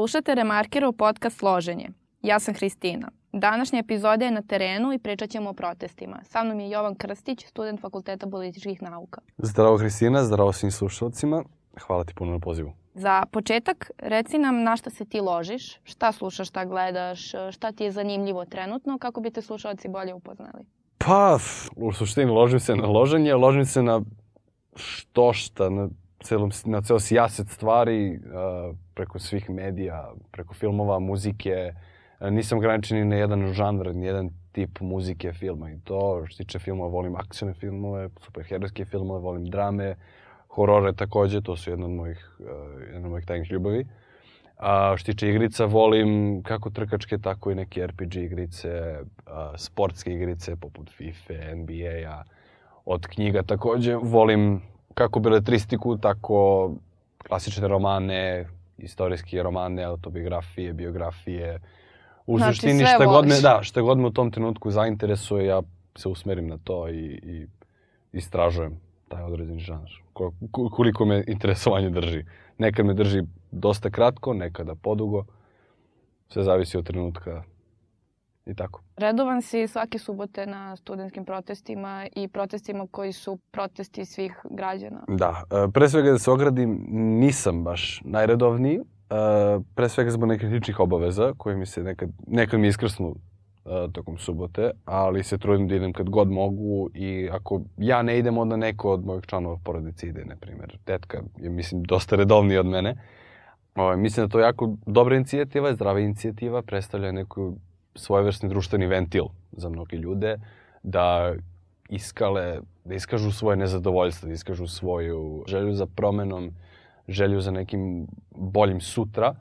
Slušate Remarkerov podcast Loženje. Ja sam Hristina. Današnja epizoda je na terenu i pričat ćemo o protestima. Sa mnom je Jovan Krstić, student Fakulteta političkih nauka. Zdravo Hristina, zdravo svim slušalcima. Hvala ti puno na pozivu. Za početak, reci nam na šta se ti ložiš, šta slušaš, šta gledaš, šta ti je zanimljivo trenutno, kako bi te slušalci bolje upoznali. Pa, u suštini ložim se na loženje, ložim se na što šta, na, celom, na ceo sijaset stvari, uh, preko svih medija, preko filmova, muzike. Uh, nisam ograničen ni na jedan žanr, ni jedan tip muzike, filma i to. Što tiče filmova, volim akcione filmove, superherojske filmove, volim drame, horore takođe, to su jedna od mojih, uh, jedna od mojih tajnih ljubavi. A što tiče igrica, volim kako trkačke, tako i neke RPG igrice, a, sportske igrice poput FIFA, NBA-a, od knjiga takođe. Volim kako beletristiku, tako klasične romane, istorijske romane, autobiografije, biografije. U Znači, suštini šta god, me, da, šta god me u tom trenutku zainteresuje, ja se usmerim na to i, i istražujem taj određeni žanr. Ko- ko- Koliko me interesovanje drži. Nekad me drži dosta kratko, nekada podugo. Sve zavisi od trenutka i tako. Redovan si svake subote na studentskim protestima i protestima koji su protesti svih građana. Da, e, pre svega da se ogradim, nisam baš najredovniji. E, Pre svega zbog nekih ličnih obaveza koje mi se nekad, nekad mi iskrsnu e, tokom subote, ali se trudim da idem kad god mogu i ako ja ne idem, onda neko od mojih članova porodice ide, na primjer. Tetka je, mislim, dosta redovniji od mene. Ovaj, mislim da to je jako dobra inicijativa, zdrava inicijativa, predstavlja neku svojevrsni društveni ventil za mnoge ljude, da iskale, da iskažu svoje nezadovoljstvo, da iskažu svoju želju za promenom, želju za nekim boljim sutra.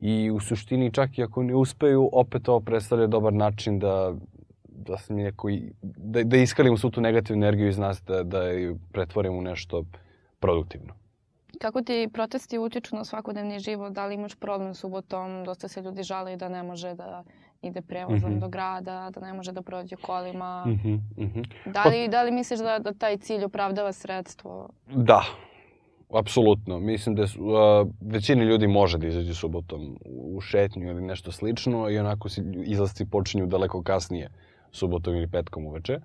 I u suštini čak i ako ne uspeju, opet ovo predstavlja dobar način da da se mi neko, da, da iskalimo svu tu negativnu energiju iz nas, da, da ju pretvorimo u nešto produktivno. Kako ti protesti utiču na svakodnevni život? Da li imaš problem subotom? Dosta se ljudi žale da ne može da ide prevozom Mhm. do grada, da ne može da prođe kolima. Mhm, mhm. Da li, da li misliš da, da taj cilj opravdava sredstvo? Da, apsolutno. Mislim da su, uh, većini ljudi može da izađe subotom u šetnju ili nešto slično i onako lju- izlasci počinju daleko kasnije, subotom ili petkom uveče.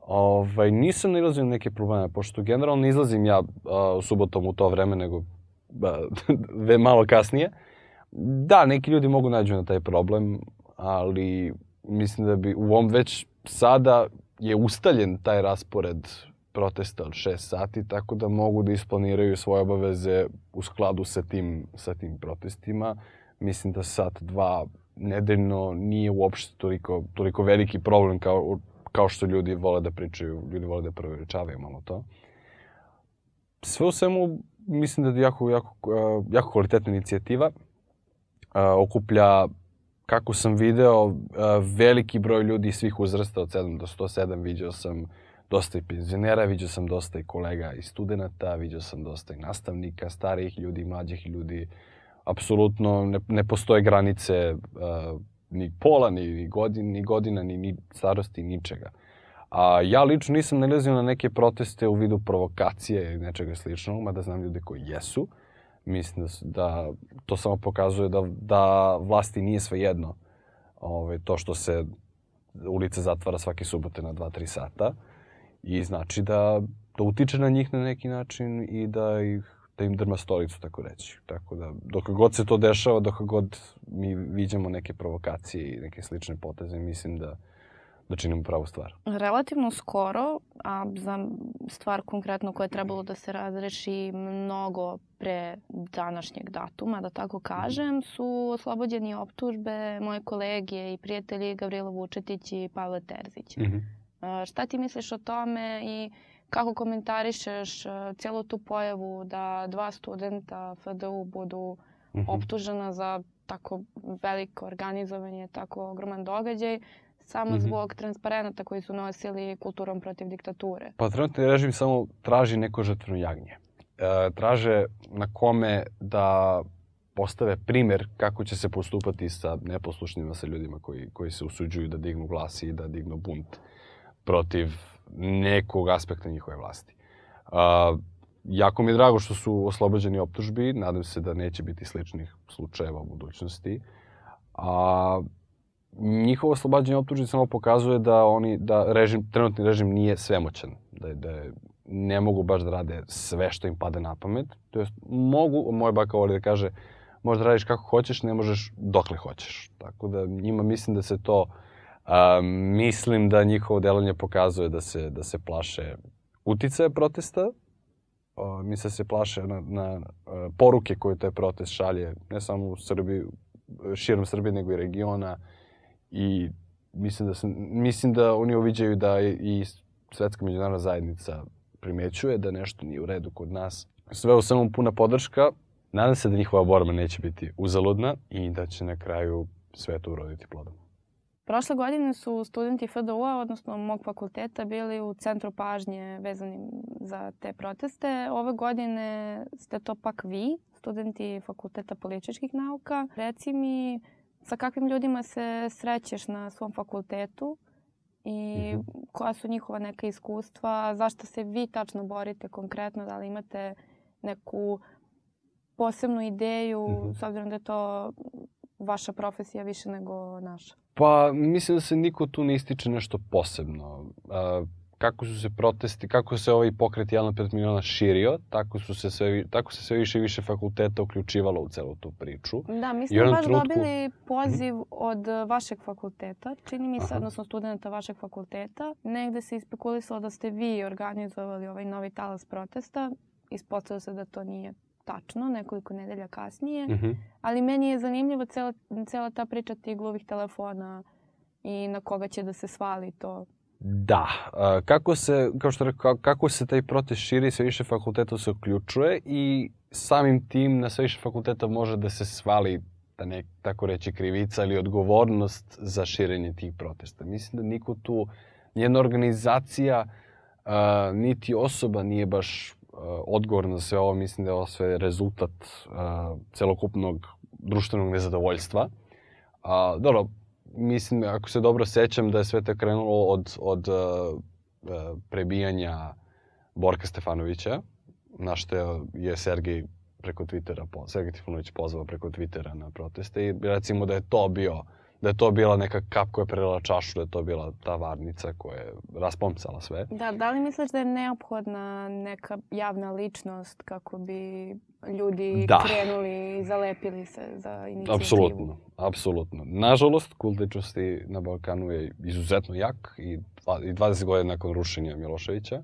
Ovaj, nisam nailazio na neke probleme, pošto generalno ne izlazim ja uh, subotom u to vreme, nego ve malo kasnije. Da, neki ljudi mogu nađu na taj problem, ali mislim da bi u ovom već sada je ustaljen taj raspored protesta od 6 sati, tako da mogu da isplaniraju svoje obaveze u skladu sa tim, sa tim protestima. Mislim da sat, dva nedeljno nije uopšte toliko, toliko veliki problem kao, kao što ljudi vole da pričaju, ljudi vole da preuveličavaju malo to. Sve u svemu, mislim da je jako, jako, jako kvalitetna inicijativa. Okuplja kako sam video, uh, veliki broj ljudi svih uzrasta od 7 do 107, vidio sam dosta i penzionera, vidio sam dosta i kolega i studenta, vidio sam dosta i nastavnika, starijih ljudi, mlađih ljudi. Apsolutno ne, ne postoje granice uh, ni pola, ni, godin, ni godina, ni, ni starosti, ničega. A ja lično nisam nalazio na neke proteste u vidu provokacije ili nečega sličnog, mada znam ljude koji jesu. Mislim da, s- da to samo pokazuje da, da vlasti nije svejedno ovaj, to što se ulica zatvara svake subote na 2-3 sata i znači da, da utiče na njih na neki način i da ih da im drma stolicu, tako reći. Tako da, dok god se to dešava, dok god mi viđamo neke provokacije i neke slične poteze, mislim da, da činimo pravu stvar. Relativno skoro, a za stvar konkretno koja je trebalo da se razreši mnogo pre današnjeg datuma, da tako kažem, su oslobođeni optužbe moje kolege i prijatelji Gavrila Vučetić i Pavle Terzić. Mm -hmm. Šta ti misliš o tome i kako komentarišeš cijelu tu pojavu da dva studenta FDU budu Mm -hmm. optužena za tako veliko organizovanje, tako ogroman događaj, samo Mhm. zbog transparenata koji su nosili kulturom protiv diktature. Pa trenutni režim samo traži neko žrtveno jagnje. E, traže na kome da postave primer kako će se postupati sa neposlušnjima, sa ljudima koji, koji se usuđuju da dignu glas i da dignu bunt protiv nekog aspekta njihove vlasti. A, jako mi je drago što su oslobođeni optužbi, nadam se da neće biti sličnih slučajeva u budućnosti. A njihovo oslobađanje optužbi samo pokazuje da oni da režim trenutni režim nije svemoćan, da da ne mogu baš da rade sve što im pada na pamet. To jest mogu, moj baka voli da kaže, možda radiš kako hoćeš, ne možeš dokle hoćeš. Tako da njima mislim da se to a, mislim da njihovo delovanje pokazuje da se da se plaše uticaja protesta. A, misle se plaše na, na a, poruke koje taj protest šalje ne samo u Srbiji, širom Srbije, nego i regiona i mislim da, sam, mislim da oni uviđaju da i svetska međunarodna zajednica primećuje da nešto nije u redu kod nas. Sve u samom puna podrška. Nadam se da njihova borba neće biti uzaludna i da će na kraju sve to uroditi plodom. Prošle godine su studenti FDU-a, odnosno mog fakulteta, bili u centru pažnje vezanim za te proteste. Ove godine ste to pak vi, studenti Fakulteta političkih nauka. Reci mi, sa kakvim ljudima se srećeš na svom fakultetu i mm -hmm. koja su njihova neka iskustva, zašto se vi tačno borite konkretno, da li imate neku posebnu ideju, mm -hmm. s obzirom da je to vaša profesija više nego naša? Pa, mislim da se niko tu ne ističe nešto posebno. Uh, kako su se protesti, kako se ovaj pokret 1,5 miliona širio, tako, su se sve, tako se sve više i više fakulteta uključivalo u celu tu priču. Da, mi smo baš trutku... dobili poziv mm -hmm. od vašeg fakulteta, čini mi se, Aha. odnosno studenta vašeg fakulteta. Negde se ispekulisalo da ste vi organizovali ovaj novi talas protesta. Ispostavilo se da to nije tačno, nekoliko nedelja kasnije. Mm -hmm. Ali meni je zanimljivo cela, cela ta priča tih gluvih telefona i na koga će da se svali to Da. Kako se, kao što rekao, kako se taj protest širi, sve više fakulteta se uključuje i samim tim na sve više fakulteta može da se svali da ne tako reći krivica ili odgovornost za širenje tih protesta. Mislim da niko tu, nijedna organizacija, niti osoba nije baš odgovorna za sve ovo. Mislim da je ovo sve rezultat celokupnog društvenog nezadovoljstva. Uh, dobro, mislim, ako se dobro sećam, da je sve to krenulo od, od uh, uh, prebijanja Borka Stefanovića, na što je Sergej preko Twittera, Sergej Trifunović pozvao preko Twittera na proteste i recimo da je to bio da je to bila neka kap koja je prelila čašu, da je to bila ta varnica koja je raspomcala sve. Da, da li misliš da je neophodna neka javna ličnost kako bi ljudi da. krenuli i zalepili se za inicijativu? Apsolutno, apsolutno. Nažalost, kult ličnosti na Balkanu je izuzetno jak i 20 godina nakon rušenja Miloševića.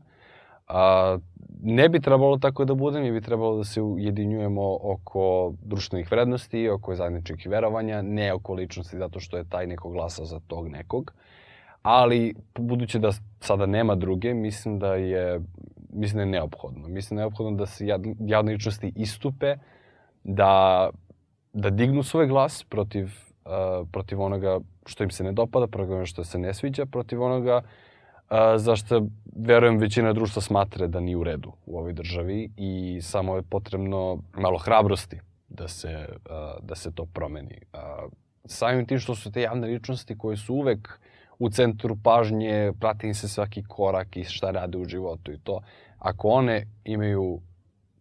A, ne bi trebalo tako da bude, mi bi trebalo da se ujedinjujemo oko društvenih vrednosti, oko zajedničkih verovanja, ne oko ličnosti zato što je taj neko glasa za tog nekog. Ali, budući da sada nema druge, mislim da je, mislim da je neophodno. Mislim da je neophodno da se javne ličnosti istupe, da, da dignu svoj glas protiv, uh, protiv onoga što im se ne dopada, protiv onoga što se ne sviđa, protiv onoga uh, a, zašto verujem većina društva smatra da nije u redu u ovoj državi i samo je potrebno malo hrabrosti da se, da se to promeni. A, samim tim što su te javne ličnosti koje su uvek u centru pažnje, prati im se svaki korak i šta rade u životu i to. Ako one imaju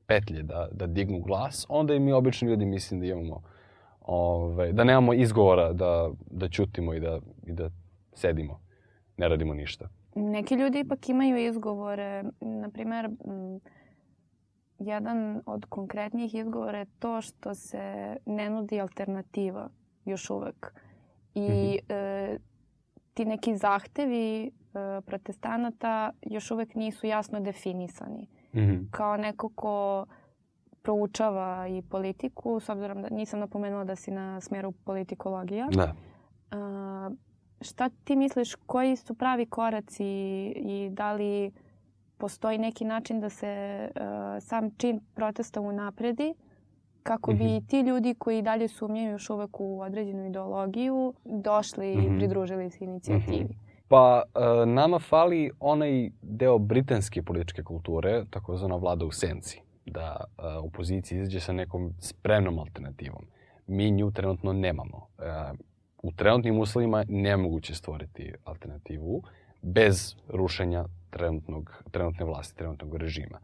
petlje da, da dignu glas, onda i mi obični ljudi mislim da imamo ove, da nemamo izgovora da, da ćutimo i da, i da sedimo, ne radimo ništa. Neki ljudi ipak imaju izgovore. Naprimer, jedan od konkretnijih izgovora je to što se ne nudi alternativa još uvek. I mm -hmm. e, ti neki zahtevi e, protestanata još uvek nisu jasno definisani. Mm -hmm. Kao neko ko proučava i politiku, s obzirom da nisam napomenula da si na smeru politikologija. Da. Šta ti misliš, koji su pravi koraci i da li postoji neki način da se uh, sam čin protesta unapredi kako bi mm -hmm. ti ljudi koji dalje sumnjaju još uvek u određenu ideologiju došli mm -hmm. i pridružili se inicijativi? Mm -hmm. Pa, uh, nama fali onaj deo britanske političke kulture, takozvana vlada u senci, da opozicija izađe sa nekom spremnom alternativom. Mi nju trenutno nemamo. U trenutnim uslovima nemoguće stvoriti alternativu bez rušenja trenutnog, trenutne vlasti, trenutnog režima.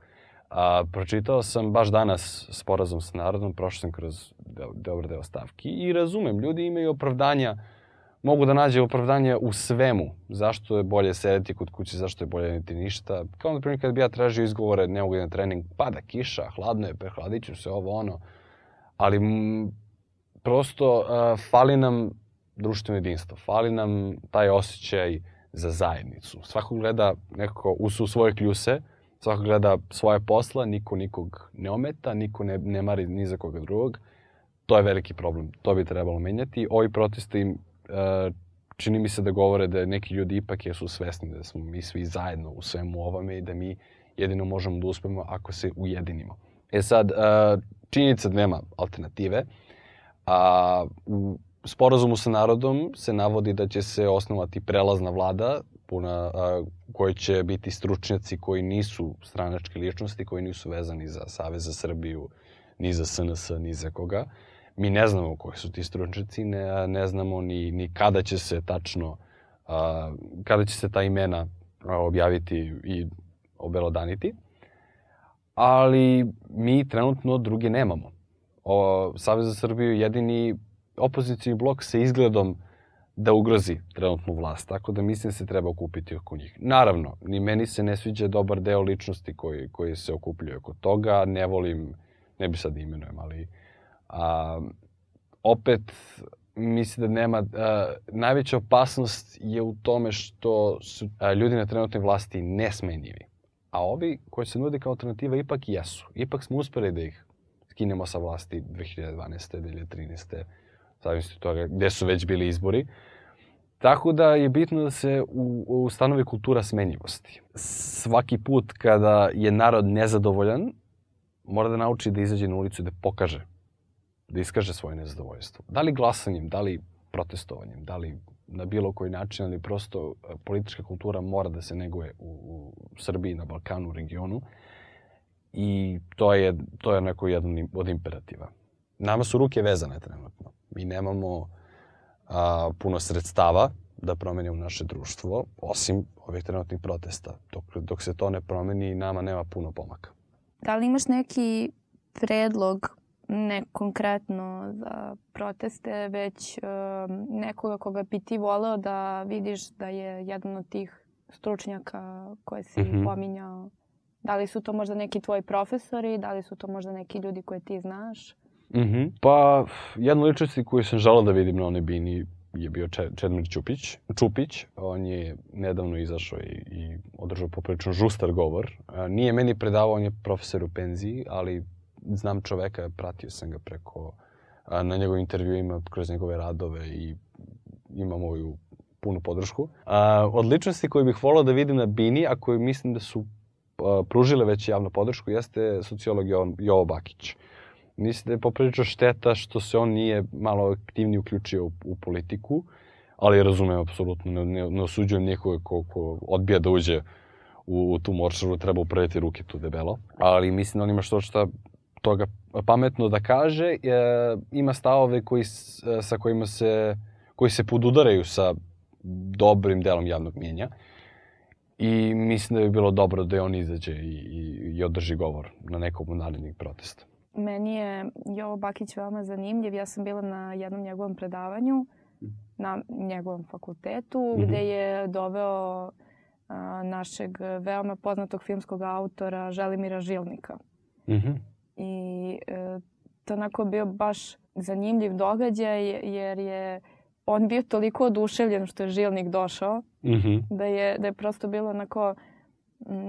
A, pročitao sam baš danas sporazum sa narodom, prošao sam kroz dobar deo stavki i razumem, ljudi imaju opravdanja, mogu da nađe opravdanje u svemu. Zašto je bolje sedeti kod kuće, zašto je bolje niti ništa. Kao na primjer kad bi ja tražio izgovore, ne mogu da trening, pada kiša, hladno je, prehladit ću se, ovo ono. Ali m, prosto uh, fali nam društveno jedinstvo, fali nam taj osjećaj za zajednicu. Svako gleda nekako u, svoje kljuse, svako gleda svoje posla, niko nikog ne ometa, niko ne, ne mari ni za koga drugog. To je veliki problem. To bi trebalo menjati. Ovi protesti im uh, čini mi se da govore da neki ljudi ipak jesu svesni da smo mi svi zajedno u svemu ovome i da mi jedino možemo da uspemo ako se ujedinimo. E sad, uh, činjenica da nema alternative, a u sporazumu sa narodom se navodi da će se osnovati prelazna vlada puna, a, će biti stručnjaci koji nisu stranačke ličnosti, koji nisu vezani za Savez za Srbiju, ni za SNS, ni za koga. Mi ne znamo koji su ti stručnjaci, ne, ne znamo ni, ni kada će se tačno, a, kada će se ta imena objaviti i obelodaniti. Ali mi trenutno druge nemamo. O, Savez za Srbiju jedini opozicijni blok sa izgledom da ugrozi trenutnu vlast, tako da mislim da se treba okupiti oko njih. Naravno, ni meni se ne sviđa dobar deo ličnosti koji, koji se okupljaju oko toga, ne volim, ne bi sad imenujem, ali a, opet mislim da nema, a, najveća opasnost je u tome što su a, ljudi na trenutnoj vlasti nesmenjivi. A ovi koji se nude kao alternativa ipak jesu. Ipak smo uspeli da ih skinemo sa vlasti 2012. 2013 zavisno toga gde su već bili izbori. Tako da je bitno da se u, ustanovi kultura smenjivosti. Svaki put kada je narod nezadovoljan, mora da nauči da izađe na ulicu i da pokaže, da iskaže svoje nezadovoljstvo. Da li glasanjem, da li protestovanjem, da li na bilo koji način, ali prosto e, politička kultura mora da se neguje u, u Srbiji, na Balkanu, u regionu. I to je, to je neko jedan od imperativa. Nama su ruke vezane trenutno. Mi nemamo a, puno sredstava da promenimo naše društvo, osim ovih trenutnih protesta. Dok, dok se to ne promeni, nama nema puno pomaka. Da li imaš neki predlog, ne konkretno za proteste, već um, nekoga koga bi ti voleo da vidiš da je jedan od tih stručnjaka koje si mm -hmm. pominjao? Da li su to možda neki tvoji profesori, da li su to možda neki ljudi koje ti znaš? Mm -hmm. Pa, jedna ličnost koju sam želao da vidim na onoj bini je bio Čedmir Čupić. Čupić. On je nedavno izašao i, i održao poprilično žustar govor. Nije meni predavao, on je profesor u penziji, ali znam čoveka, pratio sam ga preko na njegovim intervjuima, kroz njegove radove i ima moju punu podršku. Od ličnosti koje bih volao da vidim na Bini, a koje mislim da su pružile već javnu podršku, jeste sociolog Jovo, Bakić. Mislim da je poprilično šteta što se on nije malo aktivnije uključio u, u politiku, ali razumem apsolutno, ne, ne, ne osuđujem nikoga ko, ko odbija da uđe u, u tu moršaru, treba upraviti ruke tu debelo. Ali mislim da on ima što šta toga pametno da kaže, e, ima stavove koji, sa kojima se, koji se podudaraju sa dobrim delom javnog mijenja. I mislim da bi bilo dobro da on izađe i, i, i održi govor na nekom od narednih protesta. Meni je Jovo Bakić veoma zanimljiv. Ja sam bila na jednom njegovom predavanju na njegovom fakultetu mm -hmm. gde je doveo a, našeg veoma poznatog filmskog autora Želimira Žilnika. Mm -hmm. I e, to onako bio baš zanimljiv događaj jer je on bio toliko oduševljen što je Žilnik došao mm -hmm. da, je, da je prosto bilo onako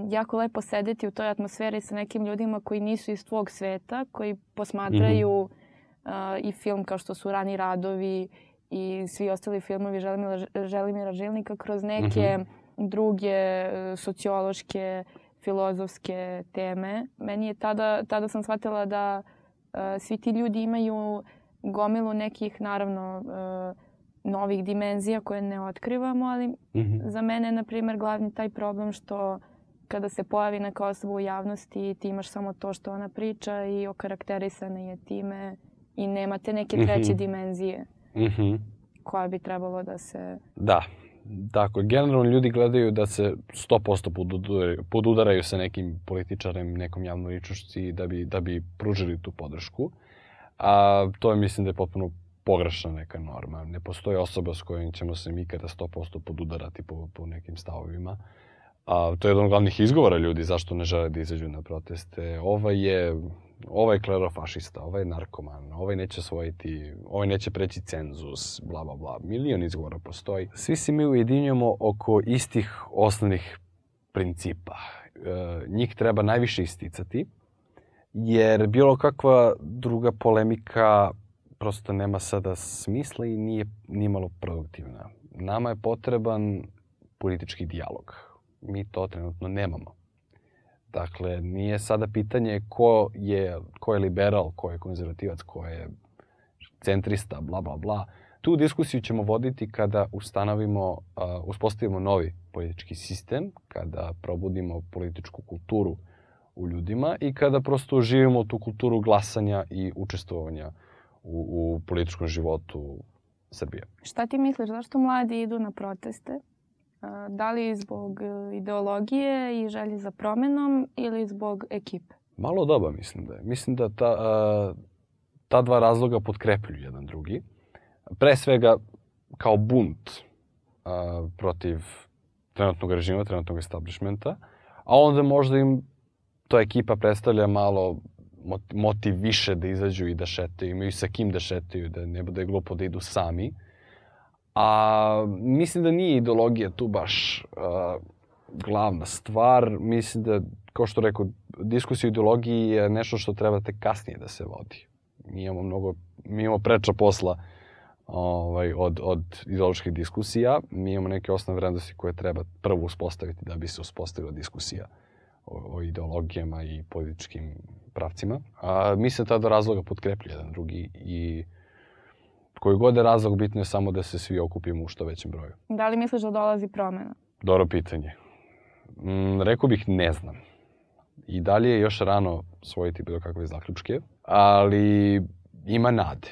jako lepo sedeti u toj atmosferi sa nekim ljudima koji nisu iz tvog sveta, koji posmatraju mm -hmm. uh, i film kao što su Rani radovi i svi ostali filmovi Želimira, Želimira Žilnika kroz neke mm -hmm. druge uh, sociološke, filozofske teme. Meni je tada, tada sam shvatila da uh, svi ti ljudi imaju gomilu nekih, naravno, uh, novih dimenzija koje ne otkrivamo, ali mm -hmm. za mene je, na primjer, glavni taj problem što kada se pojavi neka osoba u javnosti ti imaš samo to što ona priča i okarakterisana je time i nemate neke treće mm -hmm. dimenzije mm -hmm. koja bi trebalo da se... Da, Tako, generalno ljudi gledaju da se 100% podudaraju, podudaraju sa nekim političarem, nekom javnom ličnošći da bi, da bi pružili tu podršku. A to je, mislim da je potpuno pogrešna neka norma. Ne postoji osoba s kojom ćemo se mi kada 100% podudarati po, po nekim stavovima. A, to je jedan od glavnih izgovora ljudi zašto ne žele da izađu na proteste. Ovaj je ovaj je klerofašista, ovaj je narkoman, ovaj neće svojiti, ovaj neće preći cenzus, bla, bla, bla. Milion izgovora postoji. Svi se mi ujedinjujemo oko istih osnovnih principa. E, njih treba najviše isticati, jer bilo kakva druga polemika prosto nema sada smisla i nije, nije malo produktivna. Nama je potreban politički dijalog. Mi to trenutno nemamo. Dakle, nije sada pitanje ko je, ko je liberal, ko je konzervativac, ko je centrista, bla, bla, bla. Tu diskusiju ćemo voditi kada ustanovimo, uh, uspostavimo novi politički sistem, kada probudimo političku kulturu u ljudima i kada prosto živimo tu kulturu glasanja i učestvovanja u, u političkom životu Srbije. Šta ti misliš, zašto mladi idu na proteste? Da li zbog e, ideologije i želje za promenom ili zbog ekipe? Malo doba mislim da je. Mislim da ta, ta dva razloga potkrepljuju jedan drugi. Pre svega kao bunt protiv trenutnog režima, trenutnog establishmenta, a onda možda im to ekipa predstavlja malo motiv više da izađu i da šetaju, imaju sa kim da šetaju, da ne bude glupo da idu sami. A mislim da nije ideologija tu baš uh, glavna stvar. Mislim da, kao što rekao, diskusija o ideologiji je nešto što treba tek kasnije da se vodi. Mi imamo mnogo, mi imamo preča posla ovaj, od, od ideoloških diskusija. Mi imamo neke osnovne vrednosti koje treba prvo uspostaviti da bi se uspostavila diskusija o, o ideologijama i političkim pravcima. A, mislim da tada razloga potkreplju jedan drugi i koji god je razlog, bitno je samo da se svi okupimo u što većem broju. Da li misliš da dolazi promena? Dobro pitanje. Mm, rekao bih ne znam. I dalje je još rano svojiti bilo kakve zaključke, ali ima nade.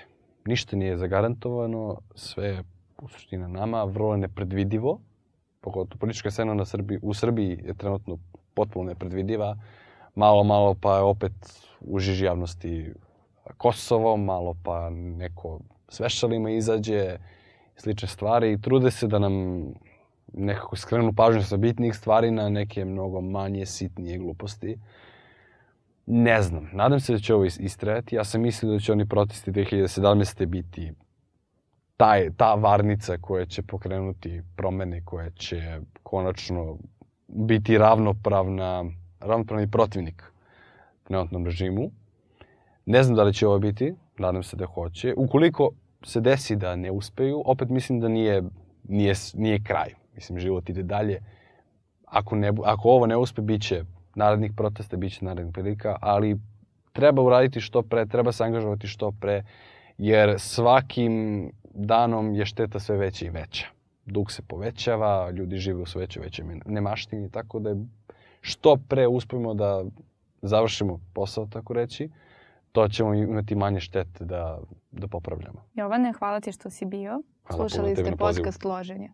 Ništa nije zagarantovano, sve je u suštini nama vrlo nepredvidivo, pogotovo politička scena na Srbiji, u Srbiji je trenutno potpuno nepredvidiva. Malo, malo pa je opet u žiži javnosti Kosovo, malo pa neko svešalima izađe, slične stvari i trude se da nam nekako skrenu pažnju sa bitnih stvari na neke mnogo manje sitnije gluposti. Ne znam, nadam se da će ovo istrajati. Ja sam mislio da će oni protesti 2017. biti taj, ta varnica koja će pokrenuti promene, koja će konačno biti ravnopravna, ravnopravni protivnik trenutnom režimu. Ne znam da li će ovo biti, nadam se da hoće. Ukoliko se desi da ne uspeju, opet mislim da nije, nije, nije kraj. Mislim, život ide dalje. Ako, ne, ako ovo ne uspe, bit će narednih protesta, bit će narednih prilika, ali treba uraditi što pre, treba se angažovati što pre, jer svakim danom je šteta sve veća i veća. Dug se povećava, ljudi žive u sve većoj većoj nemaštini, tako da je što pre uspemo da završimo posao, tako reći, to ćemo imati manje štete da, da popravljamo. Jovane, hvala ti što si bio. Hvala Slušali ste podcast Loženje.